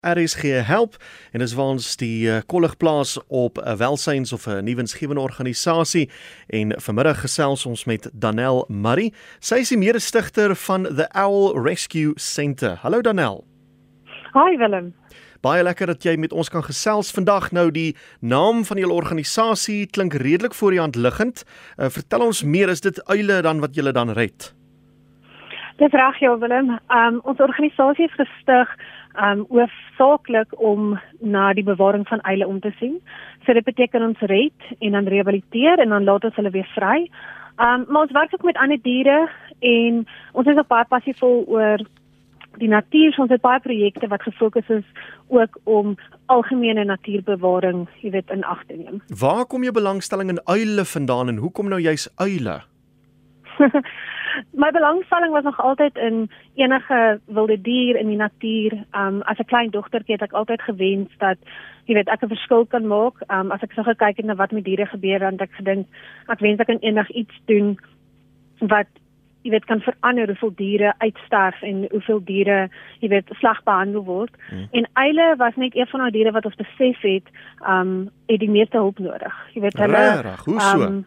RSG help en dis waar ons die uh, kollig plaas op 'n uh, welsyns of 'n nuwensgewende organisasie en vanmiddag gesels ons met Danel Murray. Sy is die mede-stigter van the Owl Rescue Centre. Hallo Danel. Hi Willem. Baie lekker dat jy met ons kan gesels vandag. Nou die naam van julle organisasie klink redelik voor die hand liggend. Uh, vertel ons meer, is dit uile dan wat julle dan red? Dis reg, ja Willem. Um, ons organisasie is gestig um hoofsaaklik om na die bewaring van eile om te sien. So dit beteken ons red en dan rehabiliteer en dan laat ons hulle weer vry. Um maar ons werk ook met ander diere en ons is ook baie passievol oor die natuur. Ons het baie projekte wat gefokus is ook om algemene natuurbewaring, jy weet, in ag te neem. Waar kom jou belangstelling in uile vandaan en hoekom nou juist uile? my belangstelling was nog altyd in enige wilde dier in die natuur. Um as 'n klein dogtertjie het ek altyd gewens dat jy weet ek 'n verskil kan maak. Um as ek so gekyk het na wat met diere gebeur, dan het ek gedink ek wens ek kan eendag iets doen wat jy weet kan verander hoeveel diere uitsterf en hoeveel diere jy weet sleg behandel word. Hmm. En eile was net een van daai diere wat ons besef het, um het die meeste hulp nodig. Jy weet hulle Rarig, hoe so? Um,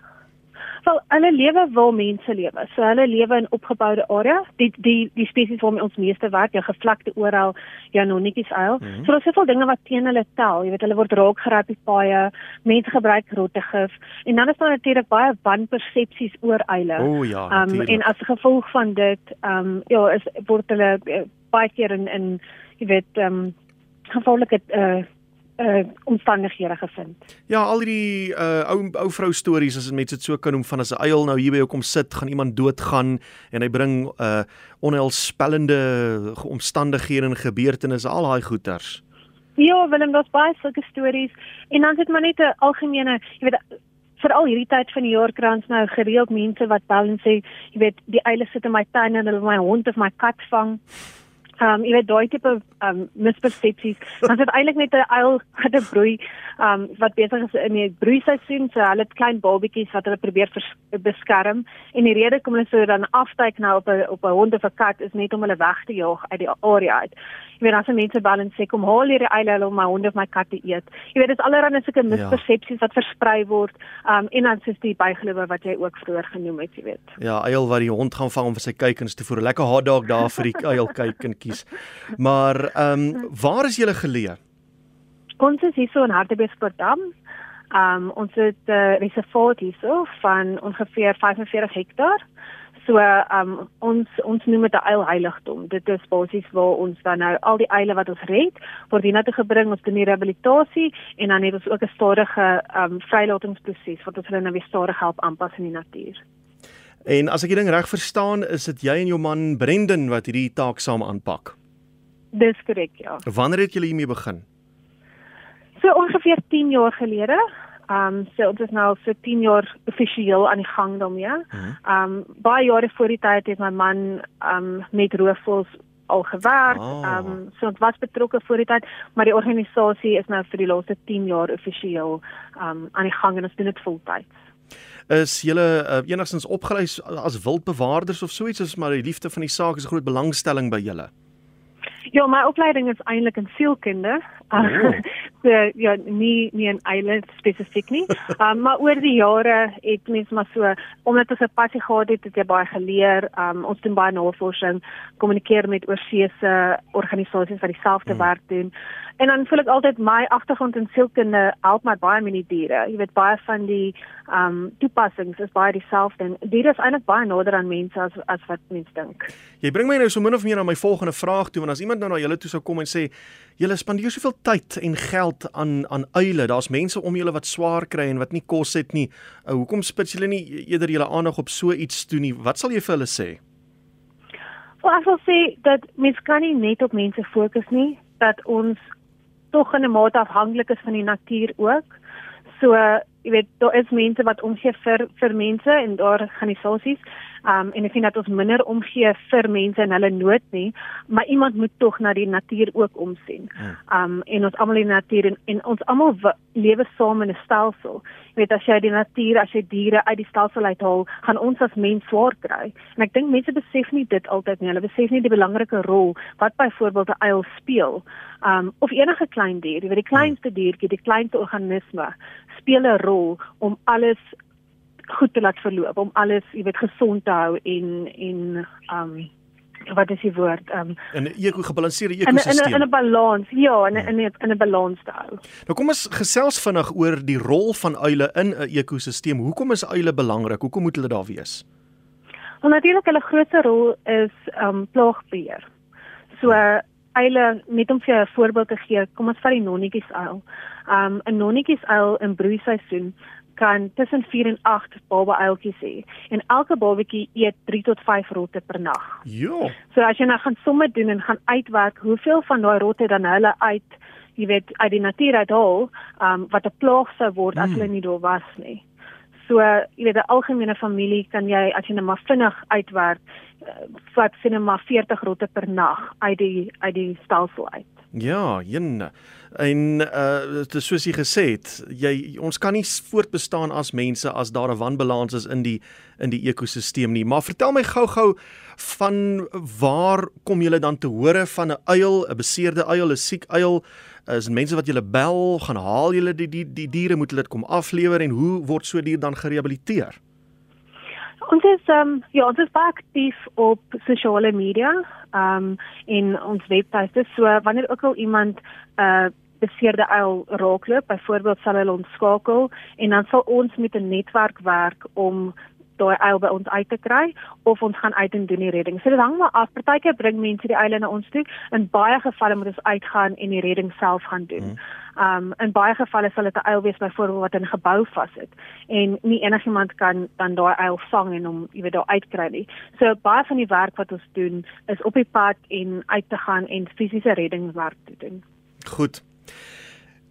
Wel, hulle lewe waar mense lewe. So hulle lewe in opgeboude areas. Die die die spesies waarmee ons meeste werk, jou gevlakte oral, jou nonnetjies uil. Mm -hmm. So daar's soveel dinge wat teen hulle tel. Jy weet, hulle word raak geraak op paaie. Mense gebruik rottegif en dan is daar natuurlik baie wanpersepsies oor uile. O oh, ja, um, en as gevolg van dit, ehm um, ja, is word hulle uh, baie keer in in jy weet ehm um, gevolglike uh uh omstandighede gevind. Ja, al die uh ou ou vrou stories as mense dit so kan noem van as 'n uil nou hier by jou kom sit, gaan iemand doodgaan en hy bring uh onheilspellende omstandighede en gebeurtenisse al daai goeters. Ja, Willem, daar's baie sulke stories en dan sit maar net 'n algemene, jy weet veral hierdie tyd van die jaar krans nou gereeld mense wat bel en sê, jy weet, die uile sit in my tuin en hulle my hond of my kat vang. Ehm um, jy weet daai tipe ehm um, mispersepsies. Is dit eintlik net 'n uil wat 'n broei ehm um, wat besig is in die broeiseisoen, so hulle het klein babatjies wat hulle probeer beskerm en die rede kom hulle so dan afstyk nou op 'n op 'n hond of 'n kat is net om hulle weg te jaag uit die area uit. Jy weet as mense bel en sê kom haal hierdie eile om my hond of my kat te eet. Jy weet dis allerlei sulke ja. mispersepsies wat versprei word. Um en dan is die bygelowe wat jy ook vroeër genoem het, jy weet. Ja, eil wat die hond gaan vang om vir sy kuikens te voer. Lekker hotdog daar vir die eil kuikentjies. Maar um waar is julle geleë? Ons is hier so in Hartbeespoortdam. Um ons het 'n uh, reservaat hierso van ongeveer 45 hektaar. So um ons ons noem dit 'n eilheiligdom. Dit is basies waar ons dan nou al die eile wat ons red word hiernatoe gebring ons doen die rehabilitasie en dan het ons ook 'n stadige um vrylatingsproses wat ons hulle nou weer stadig help aanpas in die natuur. En as ek die ding reg verstaan, is dit jy en jou man Brendan wat hierdie taak saam aanpak. Dis korrek, ja. Wanneer het julle hiermee begin? So ongeveer 10 jaar gelede. Ehm um, so ons is nou vir 10 jaar offisieel aan die gang daarmee. Mhm. Ehm um, baie jare voor die tyd het my man ehm um, met roofvoëls al gewerk. Ah. Ehm oh. um, so ons was betrokke voor die tyd, maar die organisasie is nou vir die laaste 10 jaar offisieel ehm um, aan die gang en ons doen dit voltyds. Is julle uh, enigstens opgelei as wildbewaarders of so iets of maar die liefde van die saak is 'n groot belangstelling by julle? Ja, my opleiding is eintlik in sielkunde. Oh. so ja, nie nie in eiland spesifiek nie. Um, maar oor die jare het mens maar so omdat ons 'n passie gehad het, het jy baie geleer. Um, ons doen baie navorsing, kommunikeer met oorseese organisasies wat dieselfde mm. werk doen. En dan voel ek altyd my agtergrond in sielkunde help my baie met die diere. Jy weet baie van die um toepassings is baie dieselfde. Diere is eintlik baie nader aan mense as as wat mense dink. Jy bring my nou so min of meer na my volgende vraag toe want as iemand nou na julle toe sou kom en sê julle spandeer soveel tyd en geld aan aan uile. Daar's mense om julle wat swaar kry en wat nie kos het nie. Uh, hoekom spits julle nie eerder julle aandag op so iets toe nie? Wat sal jy vir hulle sê? Wel, ek wil sê dat mens kan nie net op mense fokus nie, dat ons tog in 'n mate afhanklik is van die natuur ook. So, jy weet, daar is mense wat omgee vir vir mense en daar organisasies. Um en ek vind dat ons minder omgee vir mense in hulle nood nie, maar iemand moet tog na die natuur ook omsien. Hmm. Um en ons almal in die natuur en, en ons almal lewe saam in 'n stelsel. Jy weet as jy die natuur, as jy diere uit die stelsel uithaal, gaan ons as mens swaar kry. En ek dink mense besef nie dit altyd nie. Hulle besef nie die belangrike rol wat byvoorbeeld 'n uil speel. Um of enige klein dier, jy weet die kleinste diertjie, die kleinste organisme speel 'n rol om alles goed te laat verloop om alles, jy weet, gesond te hou en en um wat is die woord? Um in 'n eko gebalanseerde ekosisteem. In 'n in 'n balans, ja, in 'n in 'n in 'n balans te hou. Nou kom ons gesels vinnig oor die rol van uile in 'n ekosisteem. Hoekom is uile belangrik? Hoekom moet hulle daar wees? Wel natuurlik hulle grootste rol is um plaagbeheer. So uile net om vir 'n voorbeeld te gee, kom ons vat die nonnetjies uil. Um 'n nonnetjies uil in broeiseisoen kan tussen 4 en 8 baba uiltjies hê en elke babatjie eet 3 tot 5 rotte per nag. Ja. So as jy nou gaan somme doen en gaan uitwerk hoeveel van daai rotte dan hulle uit, jy weet, uit die natuur uithaal, um wat 'n plaag sou word as mm. hulle nie daar was nie. So jy weet 'n algemene familie kan jy as jy net maar vinnig uitwerk, uh, vat sien maar 40 rotte per nag uit die uit die stelsel uit. Ja, jen. En uh dit is soos jy gesê het, jy ons kan nie voortbestaan as mense as daar 'n wanbalans is in die in die ekosisteem nie. Maar vertel my gou-gou van waar kom julle dan te hore van 'n uil, 'n beseerde uil, 'n siek uil? Is mense wat julle bel, gaan haal julle die die die diere moet hulle dit kom aflewer en hoe word so dier dan gerehabiliteer? Ons is ehm um, ja, ons is baie aktief op sosiale media, ehm um, in ons webtuiste. So wanneer ook al iemand 'n uh, beseerde uil raakloop, byvoorbeeld sal hulle ons skakel en dan sal ons met 'n netwerk werk om daai uil by ons uit te kry of ons gaan uit en doen die redding. So dit hang maar af. Partykeer bring mense die uile na ons toe. In baie gevalle moet ons uitgaan en die redding self gaan doen. Hmm. Um in baie gevalle sal dit 'n uil wees byvoorbeeld wat in 'n gebou vassit en nie enigiemand kan dan daai uil vang en hom iewers daar uitkry nie. So baie van die werk wat ons doen is op die pad en uit te gaan en fisiese reddingswerk te doen. Goed.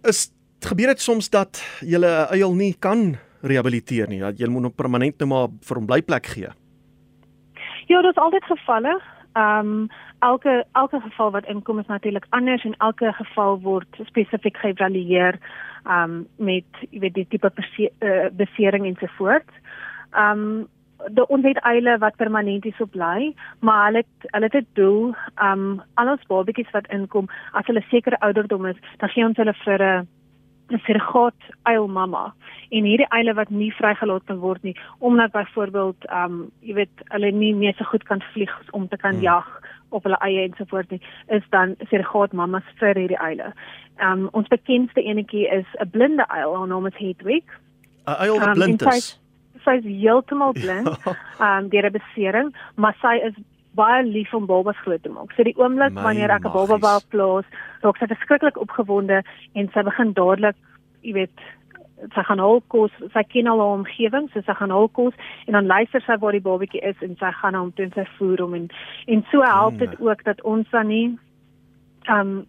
Is gebeur dit soms dat jy 'n uil nie kan rehabiliteer nie. Dat jy moet nog permanent net maar vir hom blyplek gee. Ja, dit is altyd gevalle. Ehm um, elke elke geval wat inkom is natuurlik anders en elke geval word spesifiek geëvalueer ehm um, met jy weet die tipe uh, besering en so voort. Ehm um, die ons het eile wat permanent is op bly, maar hulle het, hulle het 'n doel. Um, al ons babatjies wat inkom, as hulle sekere ouderdom is, dan gee ons hulle vir 'n 'n surrogaat eilmamma en hierdie eile wat nie vrygelaat kan word nie omdat byvoorbeeld um, jy weet hulle nie meer so goed kan vlieg om te kan hmm. jag op hulle eie ensovoorts nie is dan surrogaat mammas vir hierdie eile. Um, ons bekendste enetjie is 'n blinde eil, haar naam is Hedwig. 'n Eil wat um, blind is. Sy is heeltemal blind. Ehm um, deur 'n besering, maar sy is baie lief om babas groot te maak. So die oomblik wanneer ek 'n baba wou plaas, raak sy verskriklik opgewonde en sy begin dadelik, jy weet, sy gaan hul kos, sy ken al haar omgewing, so sy gaan hul kos en dan luister sy waar die babatjie is en sy gaan hom toe en sy voer hom en en so help dit hmm. ook dat ons dan nie um,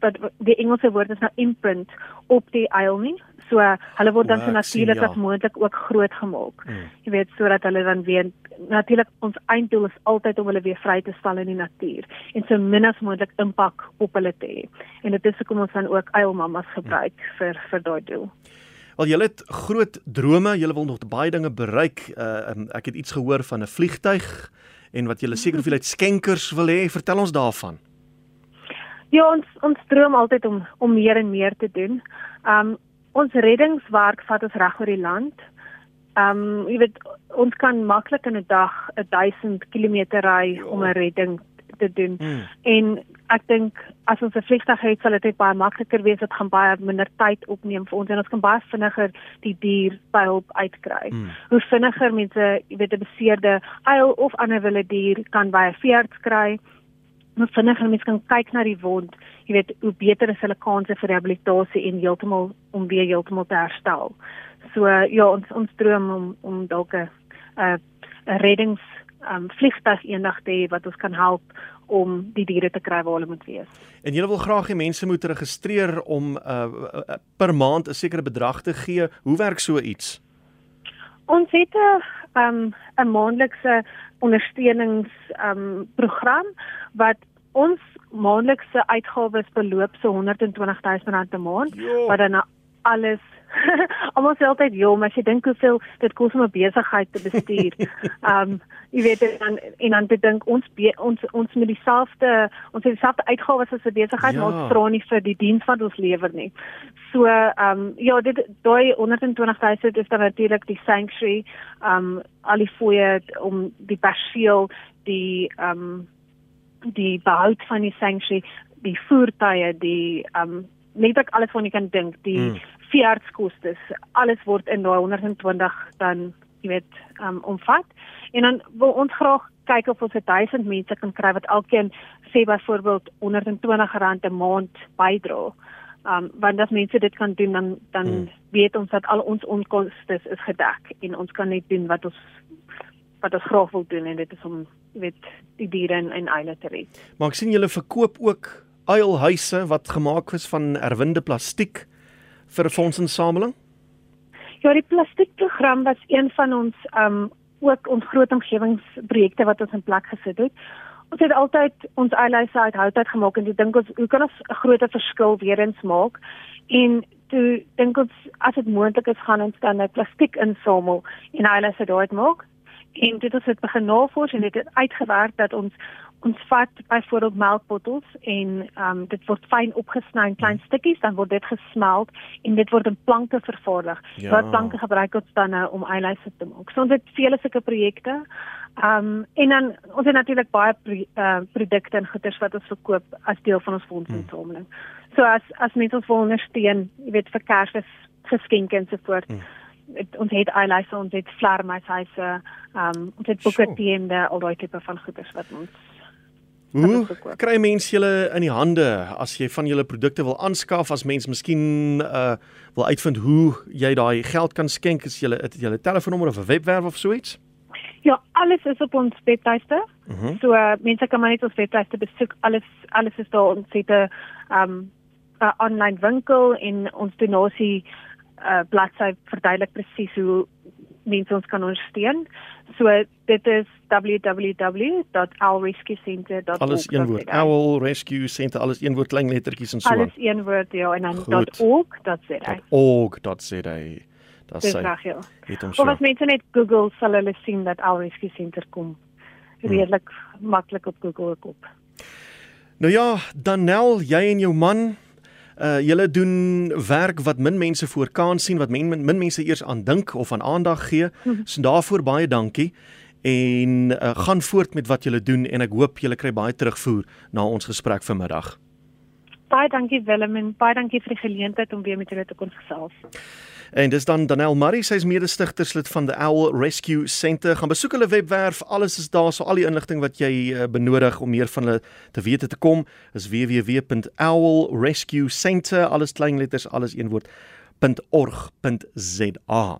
wat die Engelse woord is nou imprint op die eil nie. So hulle word dan so natuurlik as ja. moontlik ook groot gemaak. Mm. Jy weet sodat hulle dan weer natuurlik ons einddoel is altyd om hulle weer vry te stel in die natuur en so min as moontlik impak op hulle te hê. En dit is hoekom ons dan ook eilmammas gebruik mm. vir vir daai doel. Wel julle het groot drome, julle wil nog baie dinge bereik. Uh, ek het iets gehoor van 'n vliegtyg en wat julle seker hoeveelheid skenkers wil hê. Vertel ons daarvan. Ja, ons ons droom altyd om om meer en meer te doen. Um ons reddingswerk vat ons reg oor die land. Um jy weet ons kan maklik in 'n dag 1000 km ry om 'n redding te doen. Hmm. En ek dink as ons 'n vliegtuig het, sal dit baie makliker wees. Dit gaan baie minder tyd opneem vir ons en ons kan baie vinniger die dier by hulp uitkry. Hmm. Hoe vinniger mense, jy weet 'n beseerde uil of ander wilde dier kan by 'n veearts kry hoe vinniger mens kan kyk na die wond, jy weet, hoe beter is hulle kanse vir rehabilitasie en heeltemal om weer heeltemal te herstel. So ja, ons ons droom om om dalk 'n 'n reddings um vliegtuig eendag te hê wat ons kan help om die diere te kry waar hulle moet wees. En jy wil graag hê mense moet registreer om uh, per maand 'n sekere bedrag te gee. Hoe werk so iets? Ons het 'n um 'n maandelikse ondersteunings um program wat ons maandelikse uitgawes beloop so 120 000 rand 'n maand Jo. wat dan alles almal sê altyd ja, maar as jy dink hoeveel dit kos om 'n besigheid te bestuur. um jy weet en dan en dan bedink ons be, ons ons met dieselfde ons het dieselfde uitgawes as 'n besigheid, Ja. maar ons vra nie vir die diens wat ons lewer nie. So um ja, dit daai 120 000 is dan natuurlik die sanctuary, um al die fooie om die perseel, die um die behoud van die sanctuary, die voertuie, die um net ek alles wat jy kan dink, die Mm. mm. veeartskoste, alles word in daai 120 dan jy weet um omvat. En dan wil ons graag kyk of ons 1000 mense kan kry wat elkeen sê byvoorbeeld 120 rand 'n maand bydra. Um want as mense dit kan doen dan dan Mm. mm. weet ons dat al ons onkoste is gedek en ons kan net doen wat ons wat ons graag wil doen en dit is om weet die diere in, in eile te red. Maar ek sien julle verkoop ook uilhuise wat gemaak is van herwinde plastiek vir fondsinsameling. Ja, die plastiekprogram was een van ons um ook ons groot omgewingsprojekte wat ons in plek gesit het. Ons het altyd ons eilyse uit hout uit gemaak en ek dink ons hoe kan ons 'n groot verskil weer eens maak? En toe dink ons as dit moontlik is gaan ons dan 'n plastiek insamel en eilyse daaruit maak. En dit het ons begin navors en dit het uitgewerk dat ons ons vat byvoorbeeld melkbottels en um dit word fyn opgesny in klein stukkies dan word dit gesmelt en dit word in planke vervaardig. Ja. Daai planke gebruik ons dan nou om eilyse te maak. So ons het vele sulke projekte. Um en dan ons het natuurlik baie pro, uh, produkte en goederes wat ons verkoop as deel van ons fondsinsameling. Hmm. So as as mense ons wil ondersteun, jy weet vir Kersfees geskenke en so voort. Hmm. Het, ons het eilyse, ons het vlermuishuise, um ons het boeke al daai tipe van goederes wat ons Hoe kry mens julle in die hande as jy van julle produkte wil aanskaf as mens miskien uh wil uitvind hoe jy daai geld kan skenk as jy het 'n telefoonnommer of 'n webwerf of so iets? Ja, alles is op ons webtuiste. Mm So uh, mense kan maar net ons webtuiste besoek. Alles alles is daar. Ons het 'n um 'n aanlyn winkel en ons donasie uh bladsy verduidelik presies hoe mense ons kan ondersteun. So dit is www.owlrescuecenter.org. Alles een woord. Owl Rescue Center, alles een woord klein lettertjies en so. Alles een woord ja en dan. .org.za. .org.za. Dis sy. reg ja. Of as mense net Google sal hulle sien dat Owl Rescue Center kom. Redelik maklik op Google ook op. Nou ja, Danel, jy en jou man Uh julle doen werk wat min mense voor kan sien wat min, min, min mense eers aan dink of aan aandag gee. So daarvoor baie dankie en uh, gaan voort met wat julle doen en ek hoop julle kry baie terugvoer na ons gesprek vanmiddag. Baie dankie Willem en baie dankie vir die geleentheid om weer met julle te kon gesels. En dis dan Danel Murray, sy's mede-stigterslid van die Owl Rescue Center. Gaan besoek hulle webwerf, alles is daar, so al die inligting wat jy uh, benodig om meer van hulle te weet te kom, is www.owlrescuecenter, alles klein letters, alles een woord, .org.za.